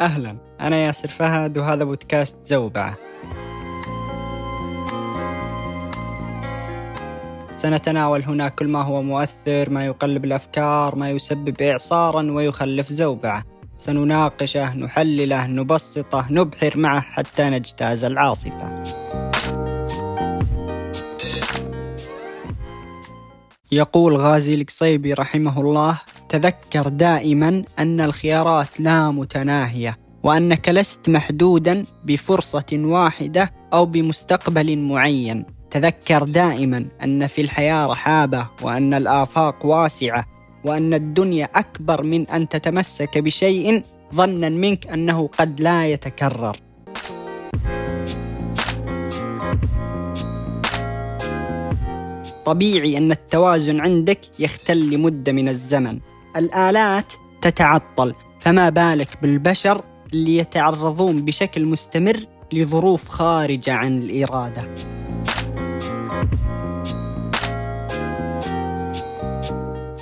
أهلا. أنا ياسر فهد وهذا بودكاست زوبعة. سنتناول هنا كل ما هو مؤثر ما يقلب الأفكار ما يسبب إعصارا ويخلف زوبعة. سنناقشه نحلله نبسطه نبحر معه حتى نجتاز العاصفة. يقول غازي القصيبي رحمه الله تذكر دائما أن الخيارات لا متناهية وأنك لست محدودا بفرصة واحدة أو بمستقبل معين. تذكر دائما أن في الحياة رحابة وأن الآفاق واسعة وأن الدنيا أكبر من أن تتمسك بشيء ظنا منك أنه قد لا يتكرر. طبيعي أن التوازن عندك يختل لمدة من الزمن. الآلات تتعطل فما بالك بالبشر اللي يتعرضون بشكل مستمر لظروف خارجة عن الإرادة.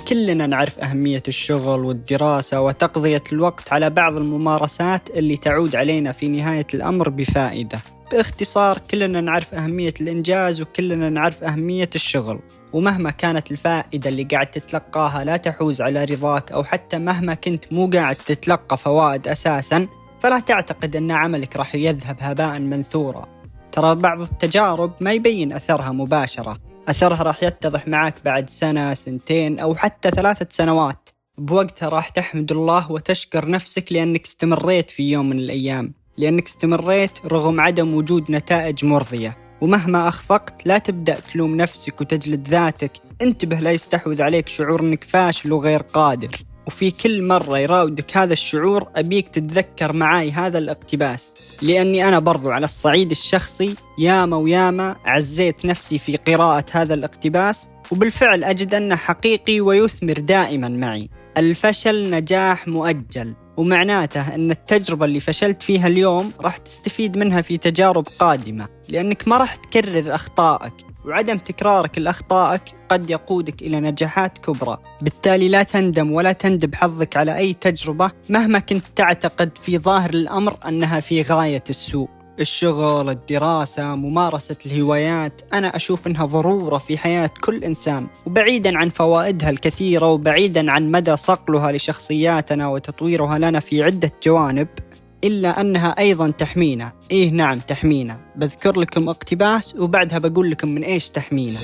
كلنا نعرف أهمية الشغل والدراسة وتقضية الوقت على بعض الممارسات اللي تعود علينا في نهاية الأمر بفائدة. باختصار كلنا نعرف أهمية الإنجاز وكلنا نعرف أهمية الشغل. ومهما كانت الفائدة اللي قاعد تتلقاها لا تحوز على رضاك أو حتى مهما كنت مو قاعد تتلقى فوائد أساسا فلا تعتقد أن عملك راح يذهب هباء منثورا. ترى بعض التجارب ما يبين أثرها مباشرة. أثرها راح يتضح معك بعد سنة سنتين أو حتى ثلاثة سنوات. بوقتها راح تحمد الله وتشكر نفسك لأنك استمريت في يوم من الأيام. لأنك استمريت رغم عدم وجود نتائج مرضية. ومهما أخفقت لا تبدأ تلوم نفسك وتجلد ذاتك. انتبه لا يستحوذ عليك شعور أنك فاشل وغير قادر. وفي كل مرة يراودك هذا الشعور أبيك تتذكر معاي هذا الاقتباس. لأني أنا برضو على الصعيد الشخصي ياما وياما عزيت نفسي في قراءة هذا الاقتباس. وبالفعل أجد أنه حقيقي ويثمر دائما معي. الفشل نجاح مؤجل. ومعناته أن التجربة اللي فشلت فيها اليوم راح تستفيد منها في تجارب قادمة لأنك ما راح تكرر أخطائك وعدم تكرارك لأخطائك قد يقودك إلى نجاحات كبرى. بالتالي لا تندم ولا تندب حظك على أي تجربة مهما كنت تعتقد في ظاهر الأمر أنها في غاية السوء. الشغل، الدراسة، ممارسة الهوايات. أنا أشوف أنها ضرورة في حياة كل إنسان وبعيدا عن فوائدها الكثيرة وبعيدا عن مدى صقلها لشخصياتنا وتطويرها لنا في عدة جوانب إلا أنها أيضا تحمينا. إيه نعم تحمينا. بذكر لكم اقتباس وبعدها بقول لكم من إيش تحمينا.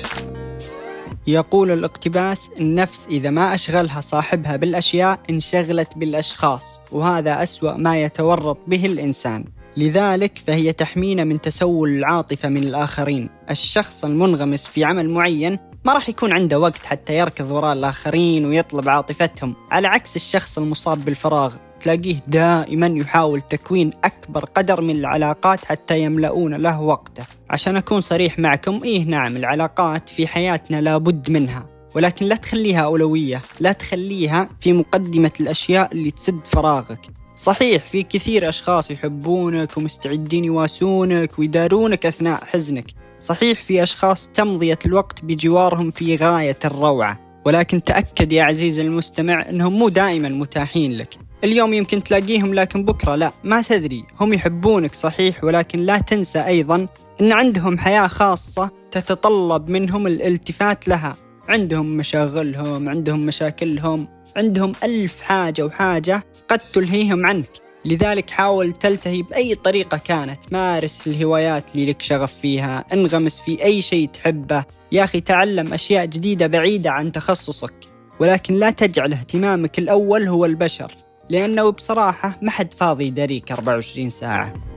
يقول الاقتباس النفس إذا ما أشغلها صاحبها بالأشياء انشغلت بالأشخاص وهذا أسوأ ما يتورط به الإنسان. لذلك فهي تحمينا من تسول العاطفة من الآخرين. الشخص المنغمس في عمل معين ما راح يكون عنده وقت حتى يركض وراء الآخرين ويطلب عاطفتهم. على عكس الشخص المصاب بالفراغ تلاقيه دائما يحاول تكوين أكبر قدر من العلاقات حتى يملؤون له وقته. عشان أكون صريح معكم إيه نعم العلاقات في حياتنا لابد منها. ولكن لا تخليها أولوية لا تخليها في مقدمة الأشياء اللي تسد فراغك. صحيح في كثير أشخاص يحبونك ومستعدين يواسونك ويدارونك أثناء حزنك. صحيح في أشخاص تمضية الوقت بجوارهم في غاية الروعة. ولكن تأكد يا عزيزي المستمع أنهم مو دائما متاحين لك. اليوم يمكن تلاقيهم لكن بكرة لا ما تدري. هم يحبونك صحيح ولكن لا تنسى أيضا أن عندهم حياة خاصة تتطلب منهم الالتفات لها. عندهم مشاغلهم عندهم مشاكلهم عندهم ألف حاجة وحاجة قد تلهيهم عنك. لذلك حاول تلتهي بأي طريقة كانت مارس الهوايات اللي لك شغف فيها انغمس في أي شيء تحبه. يا أخي تعلم أشياء جديدة بعيدة عن تخصصك ولكن لا تجعل اهتمامك الأول هو البشر لأنه بصراحة ما حد فاضي يدريك 24 ساعة.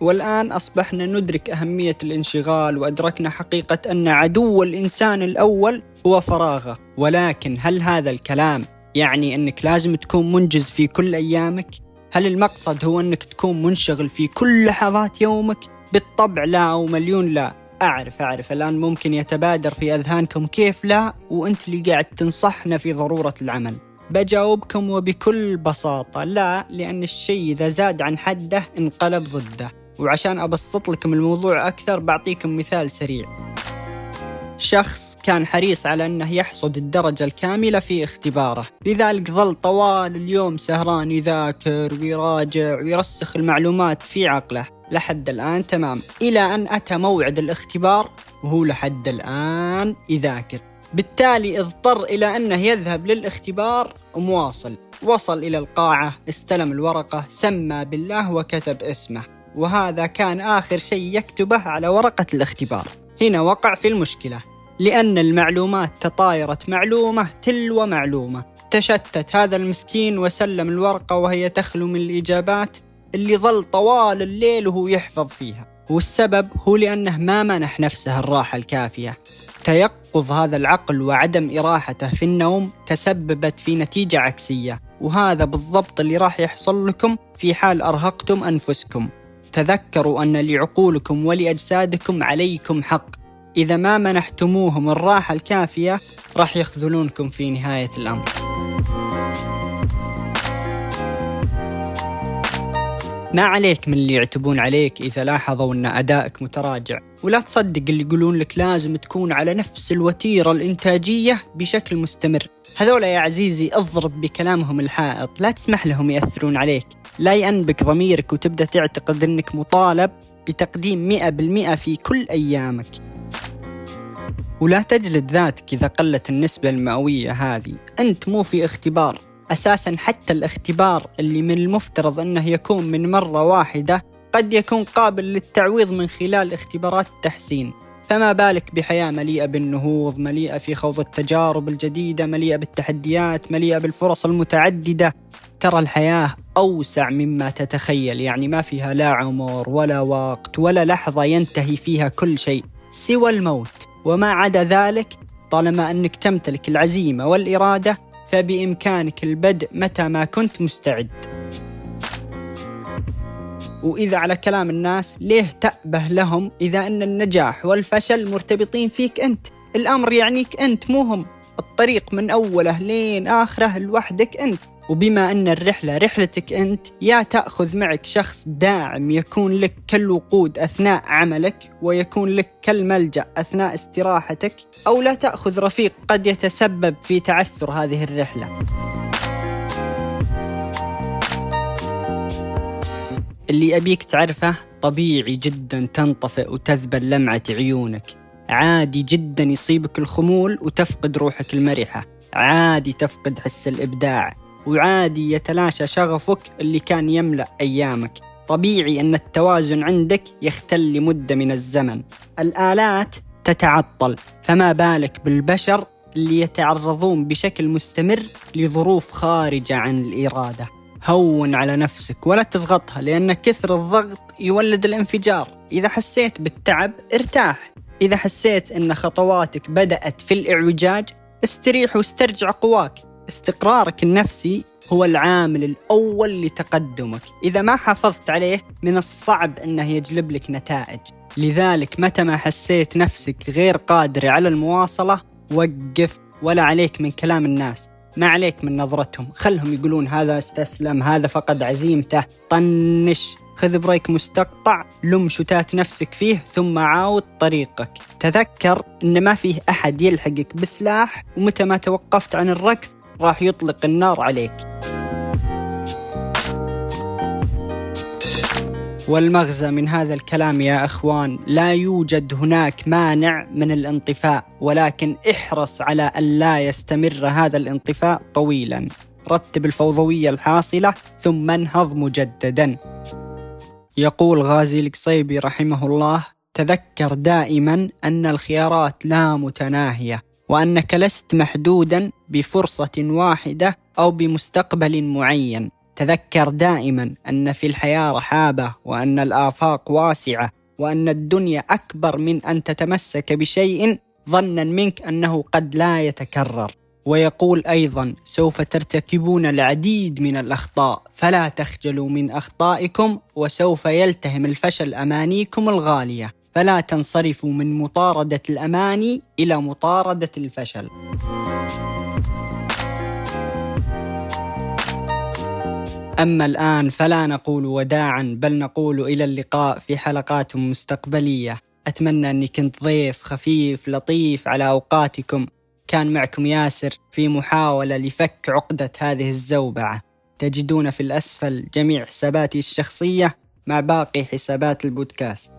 والآن أصبحنا ندرك أهمية الانشغال وأدركنا حقيقة أن عدو الإنسان الأول هو فراغه. ولكن هل هذا الكلام يعني أنك لازم تكون منجز في كل أيامك؟ هل المقصد هو أنك تكون منشغل في كل لحظات يومك؟ بالطبع لا أو مليون لا. أعرف أعرف. الآن ممكن يتبادر في أذهانكم كيف لا وأنت اللي قاعد تنصحنا في ضرورة العمل. بجاوبكم وبكل بساطة لا لأن الشيء إذا زاد عن حده انقلب ضده. وعشان أبسط لكم الموضوع أكثر بعطيكم مثال سريع. شخص كان حريص على أنه يحصد الدرجة الكاملة في اختباره. لذلك ظل طوال اليوم سهران يذاكر ويراجع ويرسخ المعلومات في عقله. لحد الآن تمام. إلى أن أتى موعد الاختبار وهو لحد الآن يذاكر. بالتالي اضطر إلى أنه يذهب للاختبار مواصل وصل إلى القاعة استلم الورقة سمى بالله وكتب اسمه. وهذا كان آخر شيء يكتبه على ورقة الاختبار. هنا وقع في المشكلة لأن المعلومات تطايرت معلومة تلو معلومة. تشتت هذا المسكين وسلم الورقة وهي تخلو من الإجابات اللي ظل طوال الليل وهو يحفظ فيها. والسبب هو لأنه ما منح نفسه الراحة الكافية. تيقظ هذا العقل وعدم إراحته في النوم تسببت في نتيجة عكسية. وهذا بالضبط اللي راح يحصل لكم في حال أرهقتم أنفسكم. تذكروا أن لعقولكم ولأجسادكم عليكم حق. إذا ما منحتموهم الراحة الكافية راح يخذلونكم في نهاية الأمر. ما عليك من اللي يعتبون عليك إذا لاحظوا أن أدائك متراجع. ولا تصدق اللي يقولون لك لازم تكون على نفس الوتيرة الإنتاجية بشكل مستمر. هذولا يا عزيزي أضرب بكلامهم الحائط. لا تسمح لهم يأثرون عليك. لا ينبك ضميرك وتبدأ تعتقد أنك مطالب بتقديم مئة بالمئة في كل أيامك. ولا تجلد ذاتك إذا قلت النسبة المئوية هذه. أنت مو في اختبار. أساسا حتى الاختبار اللي من المفترض أنه يكون من مرة واحدة قد يكون قابل للتعويض من خلال اختبارات التحسين. فما بالك بحياة مليئة بالنهوض مليئة في خوض التجارب الجديدة مليئة بالتحديات مليئة بالفرص المتعددة. ترى الحياة أوسع مما تتخيل يعني ما فيها لا عمر ولا وقت ولا لحظة ينتهي فيها كل شيء سوى الموت. وما عدا ذلك طالما أنك تمتلك العزيمة والإرادة فبإمكانك البدء متى ما كنت مستعد. وإذا على كلام الناس ليه تأبه لهم إذا أن النجاح والفشل مرتبطين فيك أنت؟ الأمر يعنيك أنت مو هم. الطريق من أوله لين آخره لوحدك أنت. وبما أن الرحلة رحلتك أنت يا تأخذ معك شخص داعم يكون لك كالوقود أثناء عملك ويكون لك كالملجأ أثناء استراحتك أو لا تأخذ رفيق قد يتسبب في تعثر هذه الرحلة. اللي أبيك تعرفه طبيعي جدا تنطفئ وتذبل لمعة عيونك. عادي جدا يصيبك الخمول وتفقد روحك المرحة. عادي تفقد حس الإبداع. وعادي يتلاشى شغفك اللي كان يملأ أيامك. طبيعي أن التوازن عندك يختل لمدة من الزمن. الآلات تتعطل فما بالك بالبشر اللي يتعرضون بشكل مستمر لظروف خارجة عن الإرادة. هون على نفسك ولا تضغطها لأن كثر الضغط يولد الانفجار. إذا حسيت بالتعب ارتاح. إذا حسيت أن خطواتك بدأت في الإعوجاج استريح واسترجع قواك. استقرارك النفسي هو العامل الأول لتقدمك. إذا ما حافظت عليه من الصعب أنه يجلب لك نتائج. لذلك متى ما حسيت نفسك غير قادر على المواصلة وقف ولا عليك من كلام الناس. ما عليك من نظرتهم. خلهم يقولون هذا استسلم هذا فقد عزيمته. طنش خذ بريك مستقطع لم شتات نفسك فيه ثم عاود طريقك. تذكر إن ما فيه أحد يلحقك بسلاح ومتى ما توقفت عن الركض راح يطلق النار عليك. والمغزى من هذا الكلام يا أخوان لا يوجد هناك مانع من الانطفاء ولكن احرص على أن لا يستمر هذا الانطفاء طويلا. رتب الفوضوية الحاصلة ثم انهض مجددا. يقول غازي القصيبي رحمه الله تذكر دائما أن الخيارات لا متناهية وأنك لست محدودا بفرصة واحدة أو بمستقبل معين. تذكر دائما أن في الحياة رحابة وأن الآفاق واسعة وأن الدنيا أكبر من أن تتمسك بشيء ظنا منك أنه قد لا يتكرر. ويقول أيضا سوف ترتكبون العديد من الأخطاء فلا تخجلوا من أخطائكم وسوف يلتهم الفشل أمانيكم الغالية. فلا تنصرفوا من مطاردة الأماني إلى مطاردة الفشل. أما الآن فلا نقول وداعا بل نقول إلى اللقاء في حلقات مستقبلية. أتمنى أني كنت ضيف خفيف لطيف على أوقاتكم. كان معكم ياسر في محاولة لفك عقدة هذه الزوبعة. تجدون في الأسفل جميع حساباتي الشخصية مع باقي حسابات البودكاست.